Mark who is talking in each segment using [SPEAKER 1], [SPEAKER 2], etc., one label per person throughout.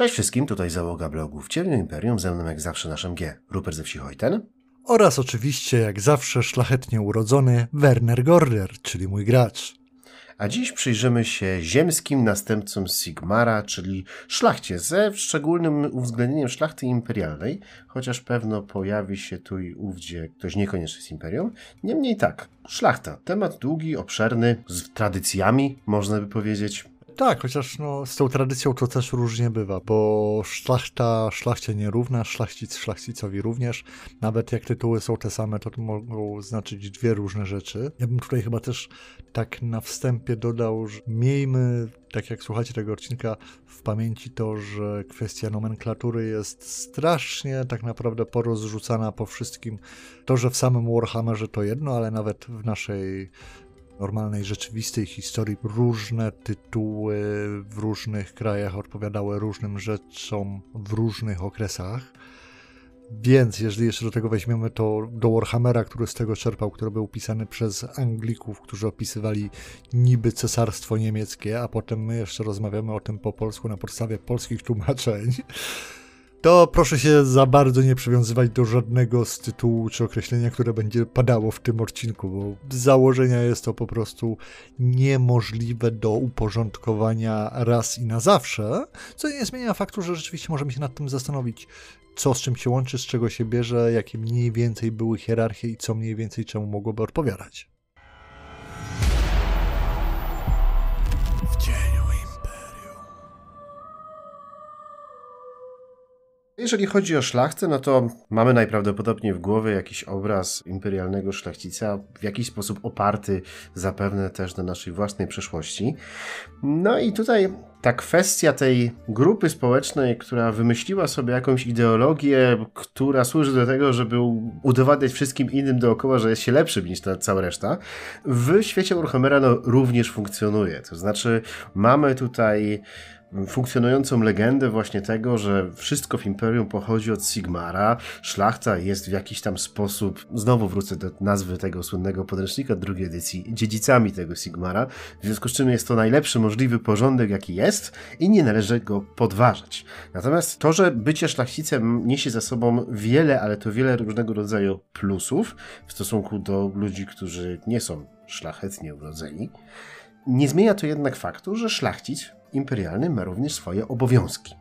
[SPEAKER 1] Cześć wszystkim, tutaj załoga blogu w Ciemnym Imperium, ze mną jak zawsze naszym G, Rupert ze wsi Hojten.
[SPEAKER 2] Oraz oczywiście, jak zawsze, szlachetnie urodzony Werner Gorder, czyli mój gracz.
[SPEAKER 1] A dziś przyjrzymy się ziemskim następcom Sigmara, czyli szlachcie, ze szczególnym uwzględnieniem szlachty imperialnej, chociaż pewno pojawi się tu i ówdzie ktoś niekoniecznie z imperium. Niemniej tak, szlachta, temat długi, obszerny, z tradycjami, można by powiedzieć,
[SPEAKER 2] tak, chociaż no, z tą tradycją to też różnie bywa, bo szlachta szlachcie nierówna, szlachcic szlachcicowi również. Nawet jak tytuły są te same, to, mogą znaczyć dwie różne rzeczy. Ja bym tutaj chyba też tak na wstępie dodał, że miejmy, tak jak słuchacie tego odcinka, w pamięci to, że kwestia nomenklatury jest strasznie tak naprawdę porozrzucana po wszystkim. To, że w samym Warhammerze to jedno, ale nawet w naszej normalnej, rzeczywistej historii różne tytuły w różnych krajach odpowiadały różnym rzeczom w różnych okresach. Więc jeżeli jeszcze do tego weźmiemy to do Warhammera, który z tego czerpał, który był pisany przez Anglików, którzy opisywali niby cesarstwo niemieckie, a potem my jeszcze rozmawiamy o tym po polsku na podstawie polskich tłumaczeń, to proszę się za bardzo nie przywiązywać do żadnego z tytułu czy określenia, które będzie padało w tym odcinku, bo z założenia jest to po prostu niemożliwe do uporządkowania raz i na zawsze, co nie zmienia faktu, że rzeczywiście możemy się nad tym zastanowić, co z czym się łączy, z czego się bierze, jakie mniej więcej były hierarchie i co mniej więcej czemu mogłoby odpowiadać.
[SPEAKER 1] Jeżeli chodzi o szlachtę, no to mamy najprawdopodobniej w głowie jakiś obraz imperialnego szlachcica, w jakiś sposób oparty zapewne też na naszej własnej przeszłości. No i tutaj ta kwestia tej grupy społecznej, która wymyśliła sobie jakąś ideologię, która służy do tego, żeby udowadniać wszystkim innym dookoła, że jest się lepszym niż ta cała reszta, w świecie Warhammera no, również funkcjonuje. To znaczy mamy tutaj funkcjonującą legendę właśnie tego, że wszystko w Imperium pochodzi od Sigmara, szlachta jest w jakiś tam sposób, znowu wrócę do nazwy tego słynnego podręcznika drugiej edycji, dziedzicami tego Sigmara, w związku z czym jest to najlepszy możliwy porządek, jaki jest i nie należy go podważać. Natomiast to, że bycie szlachcicem niesie za sobą wiele, ale to wiele różnego rodzaju plusów w stosunku do ludzi, którzy nie są szlachetnie urodzeni, nie zmienia to jednak faktu, że szlachcic imperialny ma również swoje obowiązki.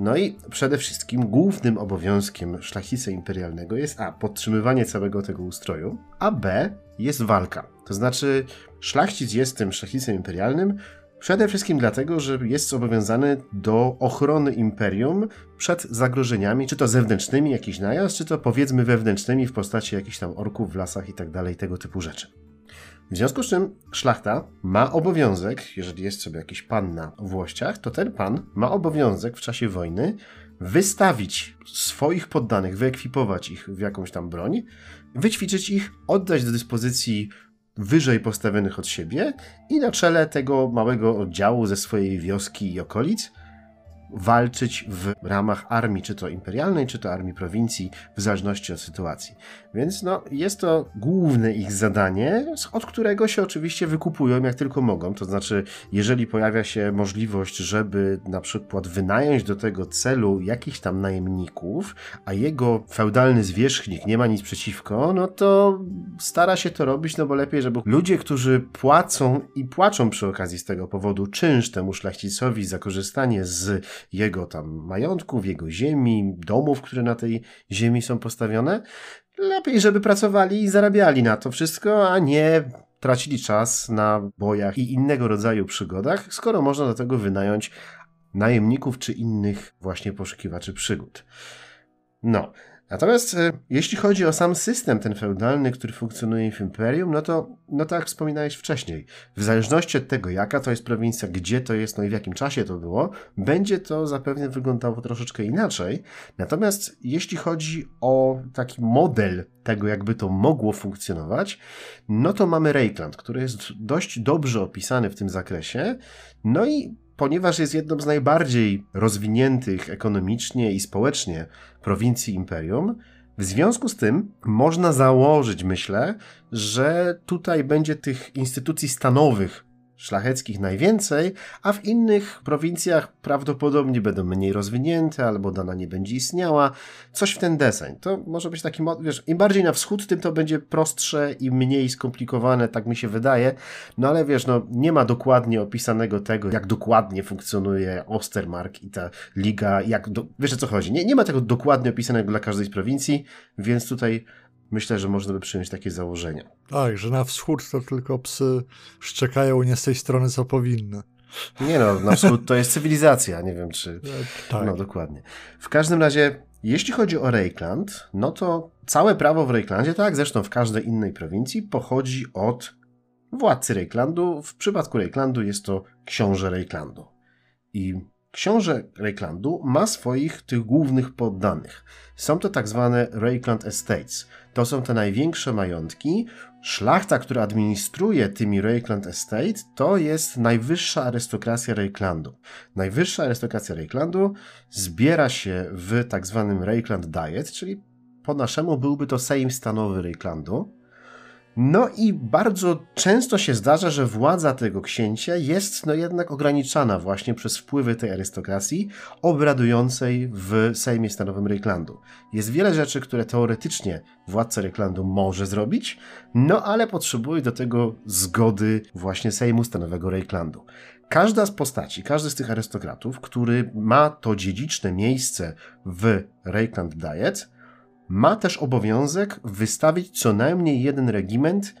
[SPEAKER 1] No i przede wszystkim głównym obowiązkiem szlachcica imperialnego jest a. podtrzymywanie całego tego ustroju, a b. jest walka. To znaczy szlachcic jest tym szlachcicem imperialnym przede wszystkim dlatego, że jest zobowiązany do ochrony imperium przed zagrożeniami, czy to zewnętrznymi, jakiś najazd, czy to powiedzmy wewnętrznymi w postaci jakichś tam orków w lasach i tak dalej, tego typu rzeczy. W związku z czym szlachta ma obowiązek, jeżeli jest sobie jakiś pan na włościach, to ten pan ma obowiązek w czasie wojny wystawić swoich poddanych, wyekwipować ich w jakąś tam broń, wyćwiczyć ich, oddać do dyspozycji wyżej postawionych od siebie i na czele tego małego oddziału ze swojej wioski i okolic walczyć w ramach armii, czy to imperialnej, czy to armii prowincji, w zależności od sytuacji. Więc no, jest to główne ich zadanie, od którego się oczywiście wykupują jak tylko mogą. To znaczy, jeżeli pojawia się możliwość, żeby na przykład wynająć do tego celu jakichś tam najemników, a jego feudalny zwierzchnik nie ma nic przeciwko, no to stara się to robić, no bo lepiej, żeby ludzie, którzy płacą i płaczą przy okazji z tego powodu czynsz temu szlachcicowi za korzystanie z jego tam majątków, jego ziemi, domów, które na tej ziemi są postawione. Lepiej, żeby pracowali i zarabiali na to wszystko, a nie tracili czas na bojach i innego rodzaju przygodach, skoro można do tego wynająć najemników czy innych właśnie poszukiwaczy przygód. No, Natomiast e, jeśli chodzi o sam system ten feudalny, który funkcjonuje w imperium, no to, no tak jak wspominałeś wcześniej, w zależności od tego, jaka to jest prowincja, gdzie to jest, no i w jakim czasie to było, będzie to zapewne wyglądało troszeczkę inaczej. Natomiast jeśli chodzi o taki model tego, jakby to mogło funkcjonować, no to mamy Reikland, który jest dość dobrze opisany w tym zakresie. No i ponieważ jest jedną z najbardziej rozwiniętych ekonomicznie i społecznie prowincji imperium, w związku z tym można założyć, myślę, że tutaj będzie tych instytucji stanowych szlacheckich najwięcej, a w innych prowincjach prawdopodobnie będą mniej rozwinięte, albo dana nie będzie istniała. Coś w ten deseń. To może być taki, wiesz, im bardziej na wschód, tym to będzie prostsze i mniej skomplikowane, tak mi się wydaje. No ale wiesz, no nie ma dokładnie opisanego tego, jak dokładnie funkcjonuje Ostermark i ta liga, jak, do, wiesz o co chodzi. Nie, nie ma tego dokładnie opisanego dla każdej z prowincji, więc tutaj myślę, że można by przyjąć takie założenia.
[SPEAKER 2] Tak, że na wschód to tylko psy szczekają nie z tej strony, co powinny.
[SPEAKER 1] Nie no, na wschód to jest cywilizacja, nie wiem czy... Tak. No dokładnie. W każdym razie, jeśli chodzi o Reikland, no to całe prawo w Reiklandzie, tak zresztą w każdej innej prowincji, pochodzi od władcy Reiklandu. W przypadku Reiklandu jest to książę Reiklandu. I książę Reiklandu ma swoich tych głównych poddanych. Są to tak zwane Reikland Estates. To są te największe majątki. Szlachta, która administruje tymi Reikland Estate, to jest najwyższa arystokracja Reiklandu. Najwyższa arystokracja Reiklandu zbiera się w tak zwanym Reikland Diet, czyli po naszemu byłby to Sejm Stanowy Reiklandu. No i bardzo często się zdarza, że władza tego księcia jest no jednak ograniczana właśnie przez wpływy tej arystokracji obradującej w Sejmie Stanowym Reiklandu. Jest wiele rzeczy, które teoretycznie władca Reiklandu może zrobić, no ale potrzebuje do tego zgody właśnie Sejmu Stanowego Reiklandu. Każda z postaci, każdy z tych arystokratów, który ma to dziedziczne miejsce w Reikland Diet, ma też obowiązek wystawić co najmniej jeden regiment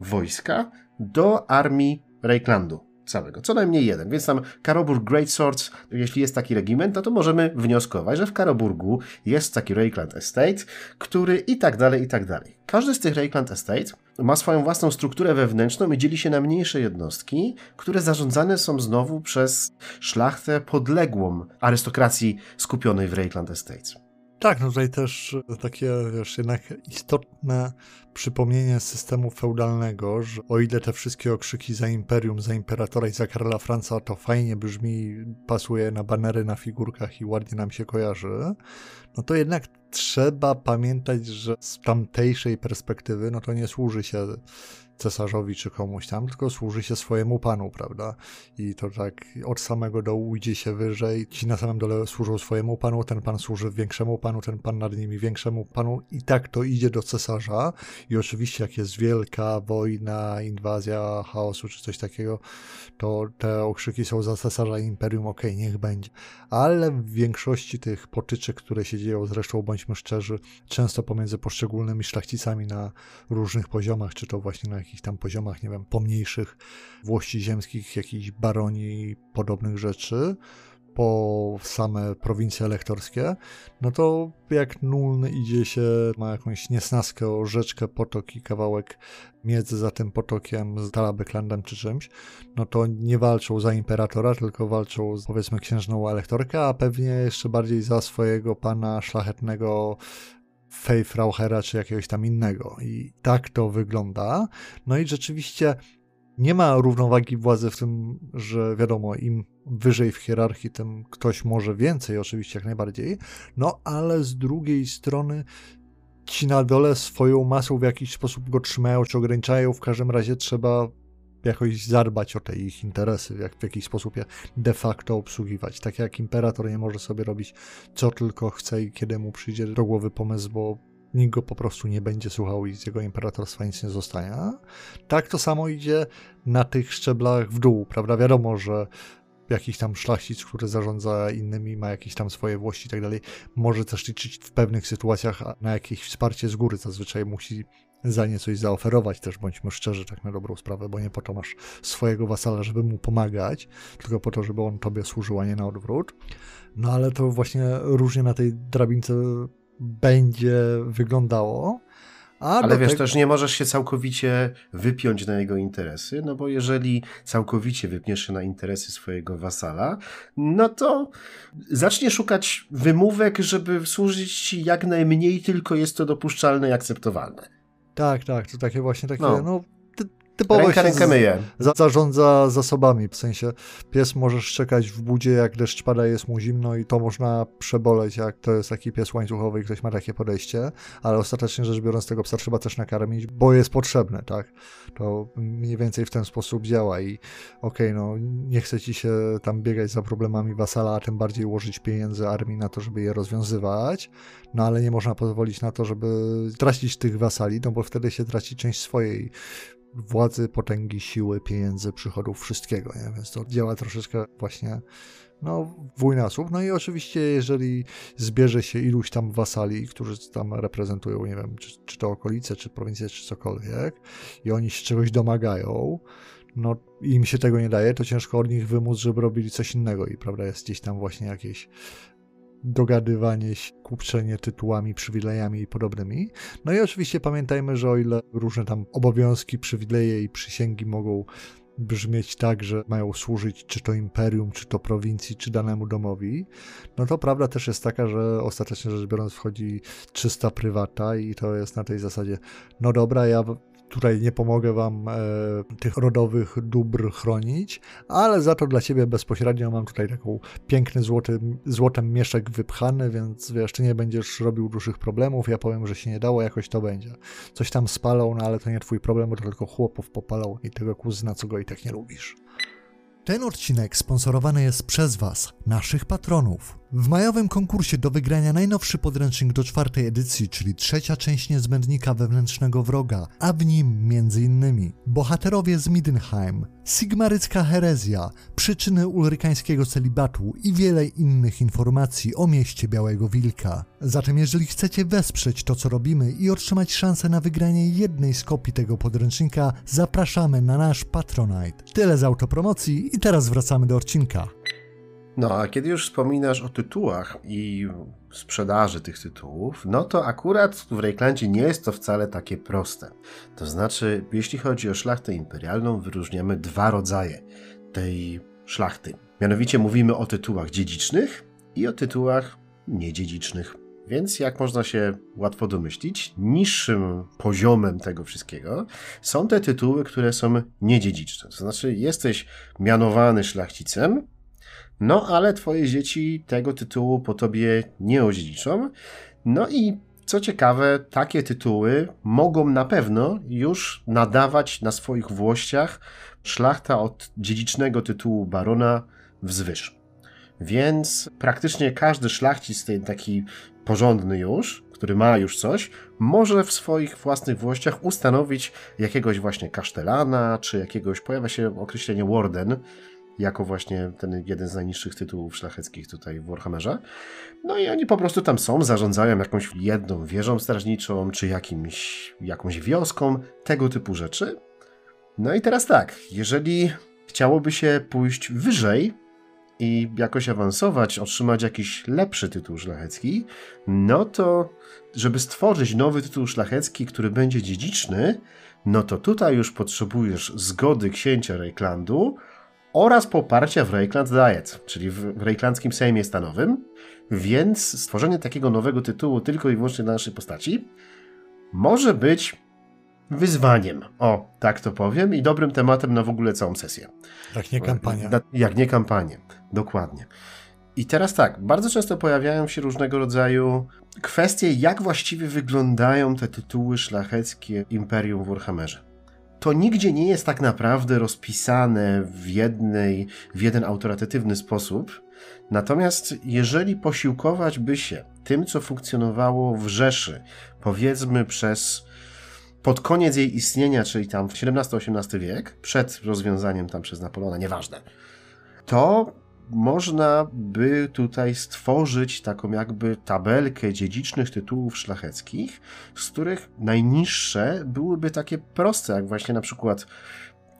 [SPEAKER 1] wojska do armii Reiklandu całego, co najmniej jeden. Więc tam Karoburg Great Swords, jeśli jest taki regiment, no to możemy wnioskować, że w Karoburgu jest taki Reikland Estate, który i tak dalej, i tak dalej. Każdy z tych Reikland Estate ma swoją własną strukturę wewnętrzną i dzieli się na mniejsze jednostki, które zarządzane są znowu przez szlachtę podległą arystokracji skupionej w Reikland Estates.
[SPEAKER 2] Tak, no tutaj też takie, wiesz, jednak istotne przypomnienie systemu feudalnego, że o ile te wszystkie okrzyki za imperium, za imperatora i za Karola Franca to fajnie brzmi, pasuje na banery na figurkach i ładnie nam się kojarzy, no to jednak trzeba pamiętać, że z tamtejszej perspektywy, no to nie służy się cesarzowi czy komuś tam, tylko służy się swojemu panu, prawda? I to tak od samego dołu idzie się wyżej, ci na samym dole służą swojemu panu, ten pan służy większemu panu, ten pan nad nimi większemu panu i tak to idzie do cesarza i oczywiście jak jest wielka wojna, inwazja, chaosu czy coś takiego, to te okrzyki są za cesarza i imperium, okej, okay, niech będzie. Ale w większości tych potyczek, które się dzieją, zresztą bądźmy szczerzy, często pomiędzy poszczególnymi szlachcicami na różnych poziomach, czy to właśnie na jakichś tam poziomach, nie wiem, pomniejszych włości ziemskich, jakichś baronii i podobnych rzeczy, po same prowincje elektorskie, no to jak Nuln idzie się, ma jakąś niesnaskę o rzeczkę, potok i kawałek między za tym potokiem z Talabeklandem czy czymś, no to nie walczą za imperatora, tylko walczą z, powiedzmy księżną elektorkę, a pewnie jeszcze bardziej za swojego pana szlachetnego Fejfrauchera czy jakiegoś tam innego. I tak to wygląda. No i rzeczywiście nie ma równowagi władzy w tym, że wiadomo, im wyżej w hierarchii, tym ktoś może więcej, oczywiście jak najbardziej, no ale z drugiej strony ci na dole swoją masą w jakiś sposób go trzymają czy ograniczają, w każdym razie trzeba jakoś zadbać o te ich interesy, jak w jakiś sposób je de facto obsługiwać. Tak jak imperator nie może sobie robić co tylko chce i kiedy mu przyjdzie do głowy pomysł, bo nikt go po prostu nie będzie słuchał i z jego imperatorstwa nic nie zostanie. Tak to samo idzie na tych szczeblach w dół, prawda? Wiadomo, że jakiś tam szlachcic, który zarządza innymi, ma jakieś tam swoje włości i tak dalej, może też liczyć w pewnych sytuacjach na jakieś wsparcie z góry. Zazwyczaj musi za nie coś zaoferować też, bądźmy szczerzy, tak na dobrą sprawę, bo nie po to masz swojego wasala, żeby mu pomagać, tylko po to, żeby on tobie służył, a nie na odwrót. No ale to właśnie różnie na tej drabince będzie wyglądało.
[SPEAKER 1] Ale wiesz, też nie możesz się całkowicie wypiąć na jego interesy, no bo jeżeli całkowicie wypniesz się na interesy swojego wasala, no to zacznie szukać wymówek, żeby służyć ci jak najmniej, tylko jest to dopuszczalne i akceptowalne.
[SPEAKER 2] Tak, tak, to takie właśnie takie, no, no typowo
[SPEAKER 1] Ręka
[SPEAKER 2] się
[SPEAKER 1] myje.
[SPEAKER 2] za, zarządza zasobami, w sensie pies może szczekać w budzie, jak deszcz pada, jest mu zimno i to można przeboleć, jak to jest taki pies łańcuchowy i ktoś ma takie podejście, ale ostatecznie rzecz biorąc tego psa trzeba też nakarmić, bo jest potrzebny, tak? To mniej więcej w ten sposób działa i okej, no nie chce ci się tam biegać za problemami wasala, a tym bardziej łożyć pieniędzy armii na to, żeby je rozwiązywać, no ale nie można pozwolić na to, żeby tracić tych wasali, no bo wtedy się traci część swojej władzy, potęgi, siły, pieniędzy, przychodów, wszystkiego, nie? Więc to działa troszeczkę właśnie no, dwójnasób. No i oczywiście, jeżeli zbierze się iluś tam wasali, którzy tam reprezentują, nie wiem, czy, czy to okolice, czy prowincje, czy cokolwiek, i oni się czegoś domagają, no im się tego nie daje, to ciężko od nich wymóc, żeby robili coś innego i prawda, jest gdzieś tam właśnie jakieś dogadywanie się, kupczenie tytułami, przywilejami i podobnymi. No i oczywiście pamiętajmy, że o ile różne tam obowiązki, przywileje i przysięgi mogą brzmieć tak, że mają służyć czy to imperium, czy to prowincji, czy danemu domowi, no to prawda też jest taka, że ostatecznie rzecz biorąc wchodzi czysta prywata i to jest na tej zasadzie, no dobra, ja tutaj nie pomogę wam e, tych rodowych dóbr chronić, ale za to dla ciebie bezpośrednio mam tutaj taką piękny złoty, złotem mieszek wypchany, więc wiesz, ty nie będziesz robił dużych problemów, ja powiem, że się nie dało, jakoś to będzie. Coś tam spalą, no ale to nie twój problem, bo to tylko chłopów popalał i tego kuzyna, co go i tak nie lubisz. Ten odcinek sponsorowany jest przez Was, naszych patronów. W majowym konkursie do wygrania najnowszy podręcznik do czwartej edycji, czyli trzecia część niezbędnika wewnętrznego wroga, a w nim m.in. bohaterowie z Middenheim, sigmarycka herezja, przyczyny ulrykańskiego celibatu i wiele innych informacji o mieście Białego Wilka. Zatem jeżeli chcecie wesprzeć to, co robimy i otrzymać szansę na wygranie jednej z kopii tego podręcznika, zapraszamy na nasz Patronite. Tyle z autopromocji i teraz wracamy do odcinka.
[SPEAKER 1] No, a kiedy już wspominasz o tytułach i sprzedaży tych tytułów, no to akurat w Rejklandzie nie jest to wcale takie proste. To znaczy, jeśli chodzi o szlachtę imperialną, wyróżniamy dwa rodzaje tej szlachty. Mianowicie mówimy o tytułach dziedzicznych i o tytułach niedziedzicznych. Więc jak można się łatwo domyślić, niższym poziomem tego wszystkiego są te tytuły, które są niedziedziczne. To znaczy, jesteś mianowany szlachcicem, no, ale twoje dzieci tego tytułu po tobie nie odziedziczą. No i co ciekawe, takie tytuły mogą na pewno już nadawać na swoich włościach szlachta od dziedzicznego tytułu barona wzwyż. Więc praktycznie każdy szlachcic, ten taki porządny już, który ma już coś, może w swoich własnych włościach ustanowić jakiegoś właśnie kasztelana, czy jakiegoś, pojawia się określenie warden, jako właśnie ten jeden z najniższych tytułów szlacheckich tutaj w Warhammerze. No i oni po prostu tam są, zarządzają jakąś jedną wieżą strażniczą, czy jakimś, jakąś wioską, tego typu rzeczy. No i teraz tak, jeżeli chciałoby się pójść wyżej i jakoś awansować, otrzymać jakiś lepszy tytuł szlachecki, no to żeby stworzyć nowy tytuł szlachecki, który będzie dziedziczny, no to tutaj już potrzebujesz zgody księcia Reiklandu, oraz poparcia w Reikland Diet, czyli w Reiklandzkim Sejmie Stanowym, więc stworzenie takiego nowego tytułu tylko i wyłącznie dla naszej postaci może być wyzwaniem. O, tak to powiem, i dobrym tematem na w ogóle całą sesję.
[SPEAKER 2] Jak nie kampania.
[SPEAKER 1] Jak nie kampanię, dokładnie. I teraz tak, bardzo często pojawiają się różnego rodzaju kwestie, jak właściwie wyglądają te tytuły szlacheckie Imperium w Warhammerze to nigdzie nie jest tak naprawdę rozpisane w, jednej, w jeden autorytatywny sposób. Natomiast jeżeli posiłkować by się tym, co funkcjonowało w Rzeszy, powiedzmy przez pod koniec jej istnienia, czyli tam w XVII-XVIII wiek, przed rozwiązaniem tam przez Napoleona, nieważne, to można by tutaj stworzyć taką jakby tabelkę dziedzicznych tytułów szlacheckich, z których najniższe byłyby takie proste, jak właśnie na przykład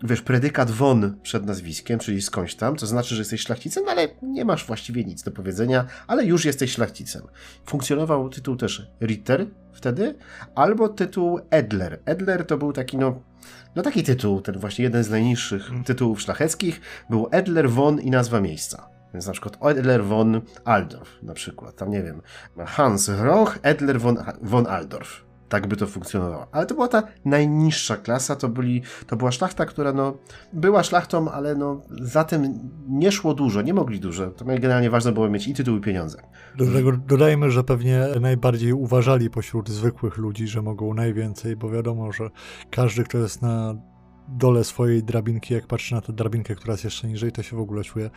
[SPEAKER 1] wiesz, predykat von przed nazwiskiem, czyli skądś tam, to znaczy, że jesteś szlachcicem, ale nie masz właściwie nic do powiedzenia, ale już jesteś szlachcicem. Funkcjonował tytuł też Ritter wtedy, albo tytuł Edler. Edler to był taki, no, no taki tytuł, ten właśnie jeden z najniższych tytułów szlacheckich, był Edler von i nazwa miejsca. Więc na przykład Edler von Aldorf, na przykład, tam nie wiem, Hans Roch, Edler von, von Aldorf. Tak by to funkcjonowało. Ale to była ta najniższa klasa, to, byli, to była szlachta, która no, była szlachtą, ale no, za tym nie szło dużo, nie mogli dużo. To generalnie ważne było mieć i tytuł, i pieniądze.
[SPEAKER 2] Do tego dodajmy, że pewnie najbardziej uważali pośród zwykłych ludzi, że mogą najwięcej, bo wiadomo, że każdy, kto jest na dole swojej drabinki, jak patrzy na tę drabinkę, która jest jeszcze niżej, to się w ogóle czuje,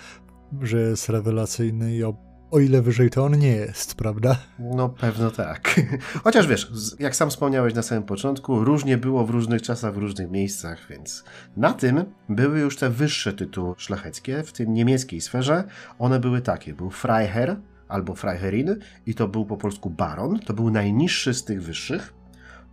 [SPEAKER 2] że jest rewelacyjny i o ile wyżej to on nie jest, prawda?
[SPEAKER 1] No pewno tak. Chociaż wiesz, jak sam wspomniałeś na samym początku, różnie było w różnych czasach, w różnych miejscach, więc na tym były już te wyższe tytuły szlacheckie, w tym niemieckiej sferze. One były takie, był Freiherr albo Freiherrin i to był po polsku baron, to był najniższy z tych wyższych.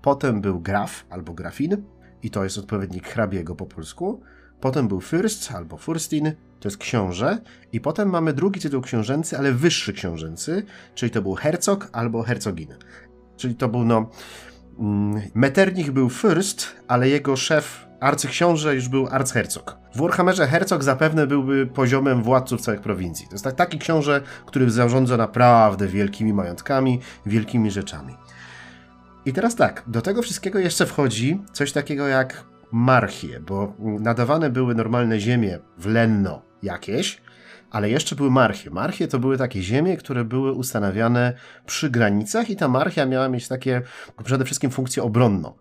[SPEAKER 1] Potem był graf albo grafin i to jest odpowiednik hrabiego po polsku. Potem był Fürst albo Furstin, to jest książę. I potem mamy drugi tytuł książęcy, ale wyższy książęcy, czyli to był hercog albo hercogin. Czyli to był, no... Mm, Metternich był Fürst, ale jego szef, arcyksiąże, już był archercog. W Warhammerze hercog zapewne byłby poziomem władców całych prowincji. To jest tak, taki książę, który zarządza naprawdę wielkimi majątkami, wielkimi rzeczami. I teraz tak, do tego wszystkiego jeszcze wchodzi coś takiego jak marchie, bo nadawane były normalne ziemie w Lenno jakieś, ale jeszcze były marchie. Marchie to były takie ziemie, które były ustanawiane przy granicach i ta marchia miała mieć takie przede wszystkim funkcję obronną.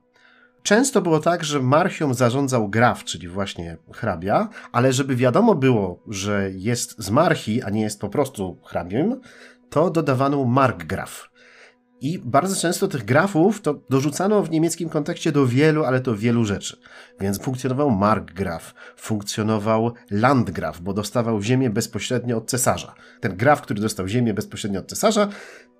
[SPEAKER 1] Często było tak, że marchią zarządzał graf, czyli właśnie hrabia, ale żeby wiadomo było, że jest z marchi, a nie jest po prostu hrabiem, to dodawano markgraf. I bardzo często tych grafów to dorzucano w niemieckim kontekście do wielu, ale to wielu rzeczy. Więc funkcjonował Markgraf, funkcjonował Landgraf, bo dostawał ziemię bezpośrednio od cesarza. Ten graf, który dostał ziemię bezpośrednio od cesarza,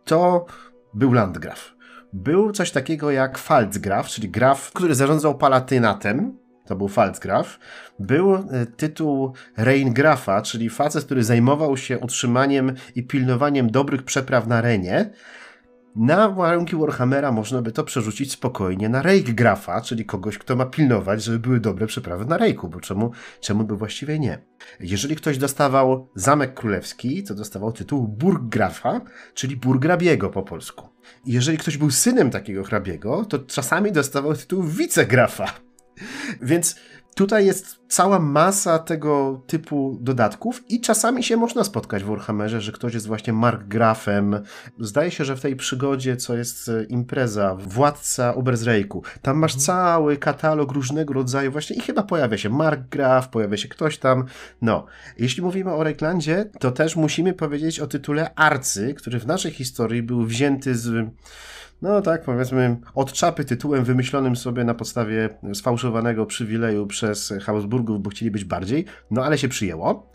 [SPEAKER 1] to był Landgraf. Był coś takiego jak Pfalzgraf, czyli graf, który zarządzał palatynatem, to był Pfalzgraf. Był e, tytuł Reingrafa, czyli facet, który zajmował się utrzymaniem i pilnowaniem dobrych przepraw na Renie, na warunki Warhammera można by to przerzucić spokojnie na Grafa, czyli kogoś, kto ma pilnować, żeby były dobre przeprawy na Rejku, bo czemu, czemu by właściwie nie? Jeżeli ktoś dostawał Zamek Królewski, to dostawał tytuł Burggrafa, czyli Burgrabiego po polsku. Jeżeli ktoś był synem takiego hrabiego, to czasami dostawał tytuł wicegrafa. Więc Tutaj jest cała masa tego typu dodatków i czasami się można spotkać w Warhammerze, że ktoś jest właśnie markgrafem. Zdaje się, że w tej przygodzie, co jest e, impreza, władca Obersreiku, tam masz mhm. cały katalog różnego rodzaju właśnie i chyba pojawia się markgraf, pojawia się ktoś tam. No, jeśli mówimy o Reiklandzie, to też musimy powiedzieć o tytule Arcy, który w naszej historii był wzięty z no tak, powiedzmy, od czapy tytułem wymyślonym sobie na podstawie sfałszowanego przywileju przez Habsburgów, bo chcieli być bardziej, no ale się przyjęło.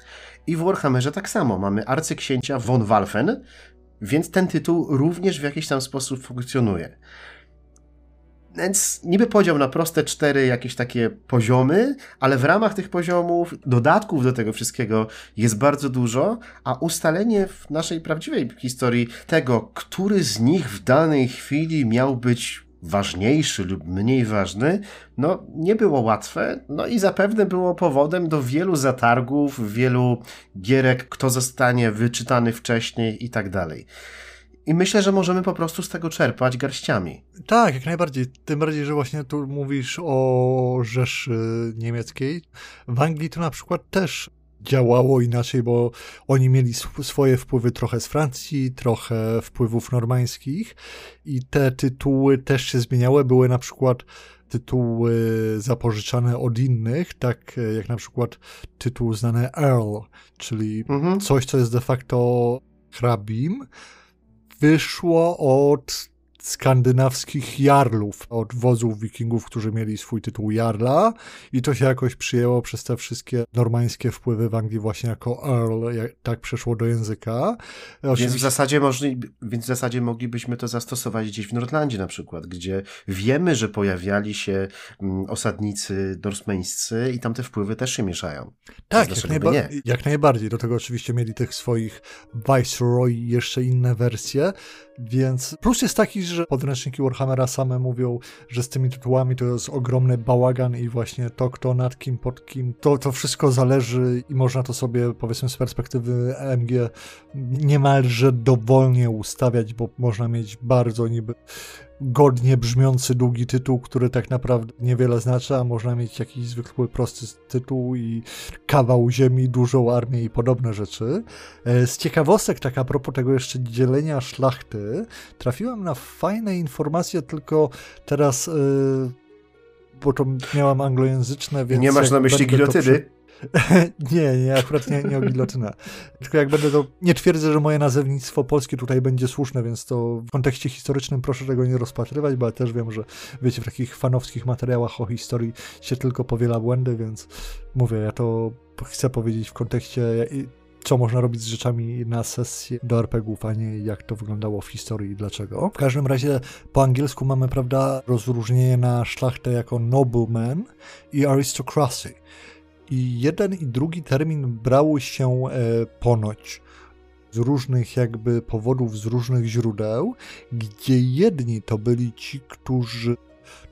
[SPEAKER 1] I w Warhammerze tak samo, mamy arcyksięcia von Walfen, więc ten tytuł również w jakiś tam sposób funkcjonuje. Więc niby podział na proste cztery jakieś takie poziomy, ale w ramach tych poziomów dodatków do tego wszystkiego jest bardzo dużo, a ustalenie w naszej prawdziwej historii tego, który z nich w danej chwili miał być ważniejszy lub mniej ważny, no nie było łatwe, no i zapewne było powodem do wielu zatargów, wielu gierek, kto zostanie wyczytany wcześniej i tak dalej. I myślę, że możemy po prostu z tego czerpać garściami.
[SPEAKER 2] Tak, jak najbardziej. Tym bardziej, że właśnie tu mówisz o Rzeszy Niemieckiej. W Anglii to na przykład też działało inaczej, bo oni mieli swoje wpływy trochę z Francji, trochę wpływów normańskich i te tytuły też się zmieniały. Były na przykład tytuły zapożyczane od innych, tak jak na przykład tytuł znany Earl, czyli mhm. coś, co jest de facto hrabim, wyszło od skandynawskich jarlów, od wozów wikingów, którzy mieli swój tytuł jarla i to się jakoś przyjęło przez te wszystkie normańskie wpływy w Anglii właśnie jako earl, jak, tak przeszło do języka.
[SPEAKER 1] Oczywiście... Więc, w zasadzie możli, więc w zasadzie moglibyśmy to zastosować gdzieś w Nordlandzie na przykład, gdzie wiemy, że pojawiali się mm, osadnicy dorsmeńscy i tam te wpływy też się mieszają.
[SPEAKER 2] Tak, jak, najba jak najbardziej. Do tego oczywiście mieli tych swoich Viceroy i jeszcze inne wersje, więc plus jest taki, że podręczniki Warhammera same mówią, że z tymi tytułami to jest ogromny bałagan i właśnie to, kto nad kim, pod kim, to, to wszystko zależy i można to sobie powiedzmy z perspektywy MG niemalże dowolnie ustawiać, bo można mieć bardzo niby godnie brzmiący długi tytuł, który tak naprawdę niewiele znaczy, a można mieć jakiś zwykły prosty tytuł i kawał ziemi, dużą armię i podobne rzeczy. E, z ciekawostek, tak a propos tego jeszcze dzielenia szlachty, trafiłem na fajne informacje, tylko teraz... Yy, bo to miałam anglojęzyczne, więc...
[SPEAKER 1] Nie masz na myśli gilotyny?
[SPEAKER 2] nie, nie, akurat nie, nie o gilotynę. Tylko jak będę to. Nie twierdzę, że moje nazewnictwo polskie tutaj będzie słuszne, więc to w kontekście historycznym proszę tego nie rozpatrywać, bo ja też wiem, że wiecie, w takich fanowskich materiałach o historii się tylko powiela błędy, więc mówię, ja to chcę powiedzieć w kontekście co można robić z rzeczami na sesji do RPGów, a nie jak to wyglądało w historii i dlaczego. W każdym razie po angielsku mamy, prawda, rozróżnienie na szlachtę jako nobleman i aristocracy. I jeden i drugi termin brały się e, ponoć. Z różnych jakby powodów, z różnych źródeł, gdzie jedni to byli ci, którzy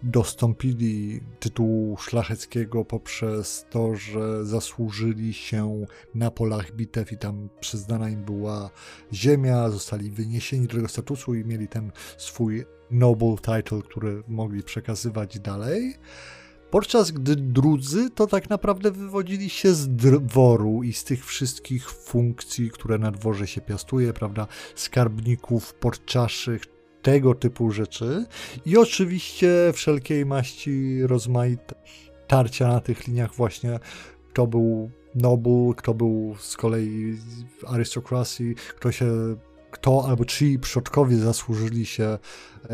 [SPEAKER 2] dostąpili tytułu szlacheckiego poprzez to, że zasłużyli się na polach bitew i tam przyznana im była ziemia, zostali wyniesieni do tego statusu i mieli ten swój noble title, który mogli przekazywać dalej podczas gdy drudzy to tak naprawdę wywodzili się z dworu i z tych wszystkich funkcji, które na dworze się piastuje, prawda, skarbników, porczaszych, tego typu rzeczy. I oczywiście wszelkiej maści rozmaite tarcia na tych liniach właśnie. Kto był noble, kto był z kolei arystokracji, kto się kto albo czyj przodkowie zasłużyli się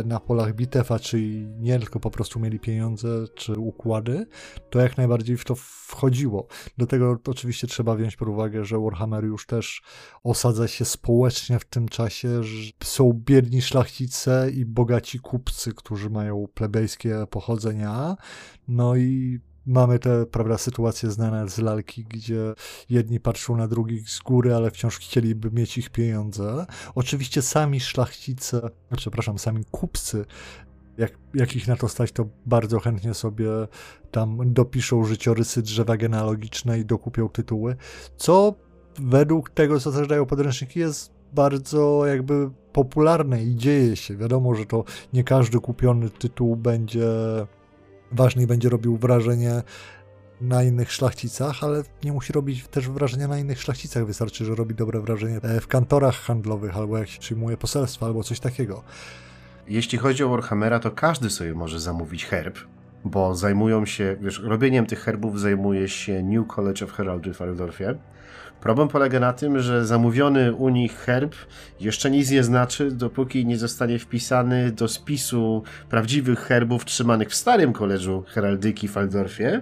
[SPEAKER 2] na polach bitew, a czy nie, tylko po prostu mieli pieniądze czy układy, to jak najbardziej w to wchodziło. Do tego oczywiście trzeba wziąć pod uwagę, że Warhammer już też osadza się społecznie w tym czasie, że są biedni szlachcice i bogaci kupcy, którzy mają plebejskie pochodzenia, no i mamy te, prawda, sytuacje znane z lalki, gdzie jedni patrzą na drugich z góry, ale wciąż chcieliby mieć ich pieniądze. Oczywiście sami szlachcice, przepraszam, sami kupcy jak, jak ich na to stać, to bardzo chętnie sobie tam dopiszą życiorysy drzewa genealogiczne i dokupią tytuły, co według tego, co też podręczniki, jest bardzo jakby popularne i dzieje się. Wiadomo, że to nie każdy kupiony tytuł będzie ważny i będzie robił wrażenie na innych szlachcicach, ale nie musi robić też wrażenia na innych szlachcicach. Wystarczy, że robi dobre wrażenie w kantorach handlowych, albo jak się przyjmuje poselstwa, albo coś takiego.
[SPEAKER 1] Jeśli chodzi o Warhammera, to każdy sobie może zamówić herb, bo zajmują się, wiesz, robieniem tych herbów zajmuje się New College of Heraldry w Waldorfie. Problem polega na tym, że zamówiony u nich herb jeszcze nic nie znaczy, dopóki nie zostanie wpisany do spisu prawdziwych herbów trzymanych w starym koleżu heraldyki w Waldorfie.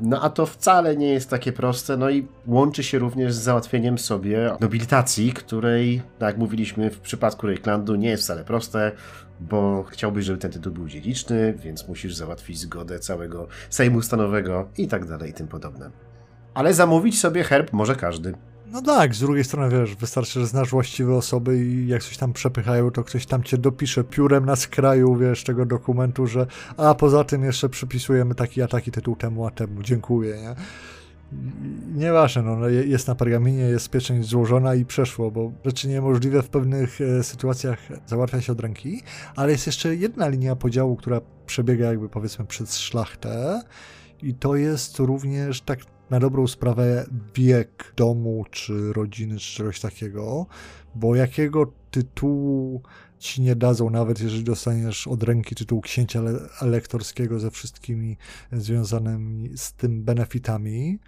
[SPEAKER 1] No a to wcale nie jest takie proste, no i łączy się również z załatwieniem sobie nobilitacji, której, tak jak mówiliśmy w przypadku Reiklandu, nie jest wcale proste bo chciałbyś, żeby ten tytuł był dziedziczny, więc musisz załatwić zgodę całego Sejmu Stanowego i tak dalej i tym podobne. Ale zamówić sobie herb może każdy.
[SPEAKER 2] No tak, z drugiej strony wiesz, wystarczy, że znasz właściwe osoby i jak coś tam przepychają, to ktoś tam cię dopisze piórem na skraju, wiesz, tego dokumentu, że a poza tym jeszcze przypisujemy taki a taki tytuł temu a temu, dziękuję, nie? Nieważne, no, no jest na pergaminie, jest pieczęć złożona i przeszło, bo rzeczy niemożliwe w pewnych e, sytuacjach załatwia się od ręki, ale jest jeszcze jedna linia podziału, która przebiega jakby powiedzmy przez szlachtę i to jest również tak na dobrą sprawę wiek domu, czy rodziny, czy czegoś takiego, bo jakiego tytułu ci nie dadzą, nawet jeżeli dostaniesz od ręki tytuł księcia elektorskiego ze wszystkimi związanymi z tym benefitami,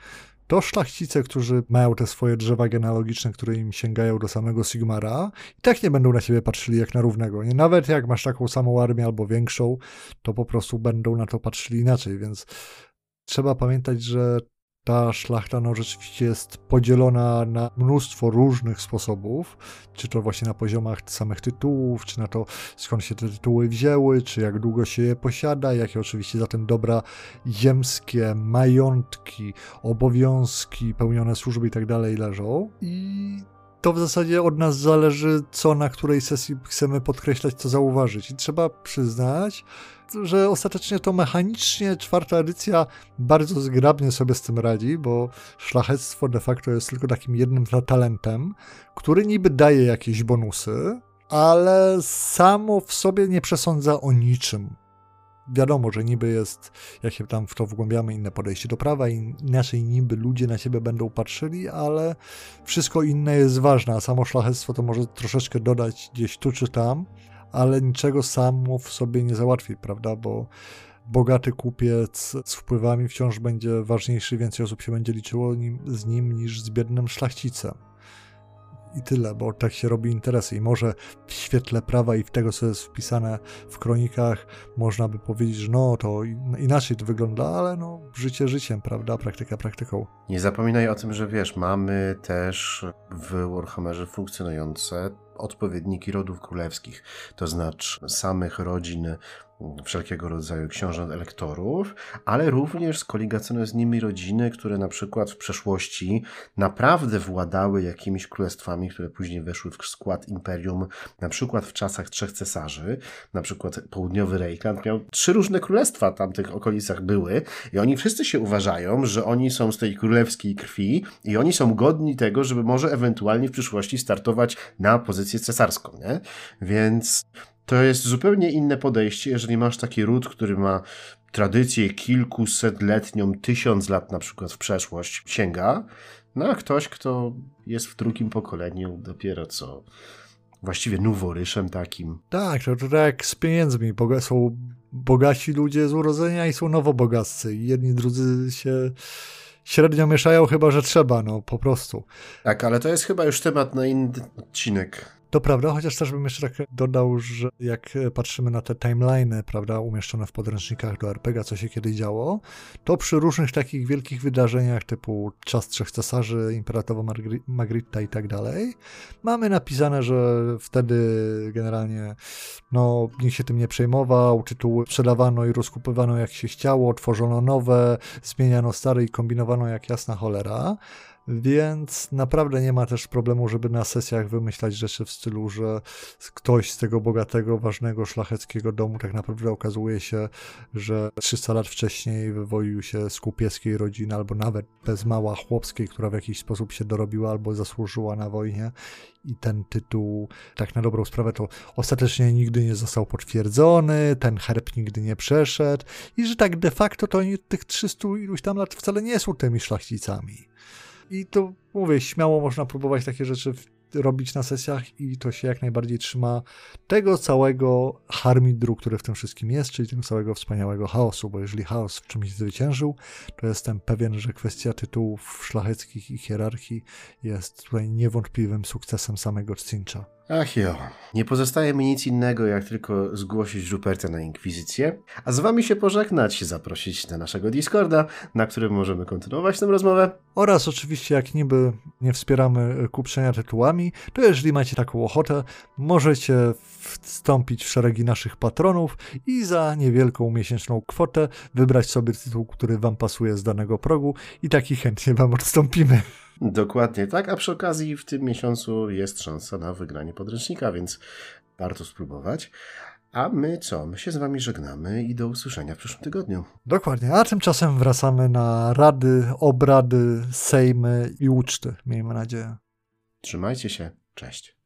[SPEAKER 2] to szlachcice, którzy mają te swoje drzewa genealogiczne, które im sięgają do samego Sigmara, i tak nie będą na siebie patrzyli jak na równego. Nie? Nawet jak masz taką samą armię albo większą, to po prostu będą na to patrzyli inaczej, więc trzeba pamiętać, że ta szlachta no, rzeczywiście jest podzielona na mnóstwo różnych sposobów, czy to właśnie na poziomach samych tytułów, czy na to skąd się te tytuły wzięły, czy jak długo się je posiada, jakie oczywiście za tym dobra ziemskie, majątki, obowiązki, pełnione służby i tak dalej leżą. I to w zasadzie od nas zależy, co na której sesji chcemy podkreślać, co zauważyć. I trzeba przyznać, że ostatecznie to mechanicznie czwarta edycja bardzo zgrabnie sobie z tym radzi, bo szlachectwo de facto jest tylko takim jednym talentem, który niby daje jakieś bonusy, ale samo w sobie nie przesądza o niczym. Wiadomo, że niby jest, jak się tam w to wgłębiamy, inne podejście do prawa, inaczej niby ludzie na siebie będą patrzyli, ale wszystko inne jest ważne, a samo szlachectwo to może troszeczkę dodać gdzieś tu czy tam, ale niczego samo w sobie nie załatwi, prawda, bo bogaty kupiec z wpływami wciąż będzie ważniejszy, więcej osób się będzie liczyło nim, z nim niż z biednym szlachcicem i tyle, bo tak się robi interesy. I może w świetle prawa i w tego, co jest wpisane w kronikach, można by powiedzieć, że no to inaczej to wygląda, ale no życie życiem, prawda? Praktyka praktyką.
[SPEAKER 1] Nie zapominaj o tym, że wiesz, mamy też w Warhammerze funkcjonujące odpowiedniki rodów królewskich, to znaczy samych rodzin wszelkiego rodzaju książąt elektorów, ale również skoligacjonują z nimi rodziny, które na przykład w przeszłości naprawdę władały jakimiś królestwami, które później weszły w skład imperium, na przykład w czasach trzech cesarzy, na przykład południowy Rejkland miał trzy różne królestwa w tamtych okolicach były i oni wszyscy się uważają, że oni są z tej królewskiej krwi i oni są godni tego, żeby może ewentualnie w przyszłości startować na pozycję cesarską, nie? Więc to jest zupełnie inne podejście, jeżeli masz taki ród, który ma tradycję kilkusetletnią, tysiąc lat na przykład w przeszłość sięga, no a ktoś, kto jest w drugim pokoleniu dopiero co właściwie noworyszem takim.
[SPEAKER 2] Tak, to, to tak jak z pieniędzmi. Są bogaci ludzie z urodzenia i są nowobogaccy. Jedni drudzy się średnio mieszają, chyba że trzeba, no po prostu.
[SPEAKER 1] Tak, ale to jest chyba już temat na inny odcinek.
[SPEAKER 2] To prawda, chociaż też bym jeszcze tak dodał, że jak patrzymy na te timeliny, prawda, umieszczone w podręcznikach do RPG, co się kiedyś działo, to przy różnych takich wielkich wydarzeniach typu Czas Trzech Cesarzy, Imperatowa Magritta i tak dalej, mamy napisane, że wtedy generalnie no, nikt się tym nie przejmował, tytuły sprzedawano i rozkupywano jak się chciało, tworzono nowe, zmieniano stare i kombinowano jak jasna cholera. Więc naprawdę nie ma też problemu, żeby na sesjach wymyślać rzeczy w stylu, że ktoś z tego bogatego, ważnego, szlacheckiego domu tak naprawdę okazuje się, że 300 lat wcześniej wywoił się z kupieskiej rodziny, albo nawet bez mała chłopskiej, która w jakiś sposób się dorobiła albo zasłużyła na wojnie. I ten tytuł, tak na dobrą sprawę, to ostatecznie nigdy nie został potwierdzony, ten herb nigdy nie przeszedł, i że tak de facto to oni tych 300 iluś tam lat wcale nie są tymi szlachcicami. I to mówię, śmiało można próbować takie rzeczy robić na sesjach i to się jak najbardziej trzyma tego całego harmidru, który w tym wszystkim jest, czyli tego całego wspaniałego chaosu, bo jeżeli chaos w czymś zwyciężył, to jestem pewien, że kwestia tytułów szlacheckich i hierarchii jest tutaj niewątpliwym sukcesem samego Cincha.
[SPEAKER 1] Ach jo, nie pozostaje mi nic innego, jak tylko zgłosić Ruperta na Inkwizycję, a z wami się pożegnać, zaprosić na naszego Discorda, na którym możemy kontynuować tę rozmowę.
[SPEAKER 2] Oraz oczywiście, jak niby nie wspieramy kupczenia tytułami, to jeżeli macie taką ochotę, możecie wstąpić w szeregi naszych patronów i za niewielką miesięczną kwotę wybrać sobie tytuł, który wam pasuje z danego progu i taki chętnie wam odstąpimy.
[SPEAKER 1] Dokładnie tak, a przy okazji w tym miesiącu jest szansa na wygranie podręcznika, więc warto spróbować. A my co? My się z wami żegnamy i do usłyszenia w przyszłym tygodniu.
[SPEAKER 2] Dokładnie, a tymczasem wracamy na rady, obrady, sejmy i uczty, miejmy nadzieję.
[SPEAKER 1] Trzymajcie się, cześć.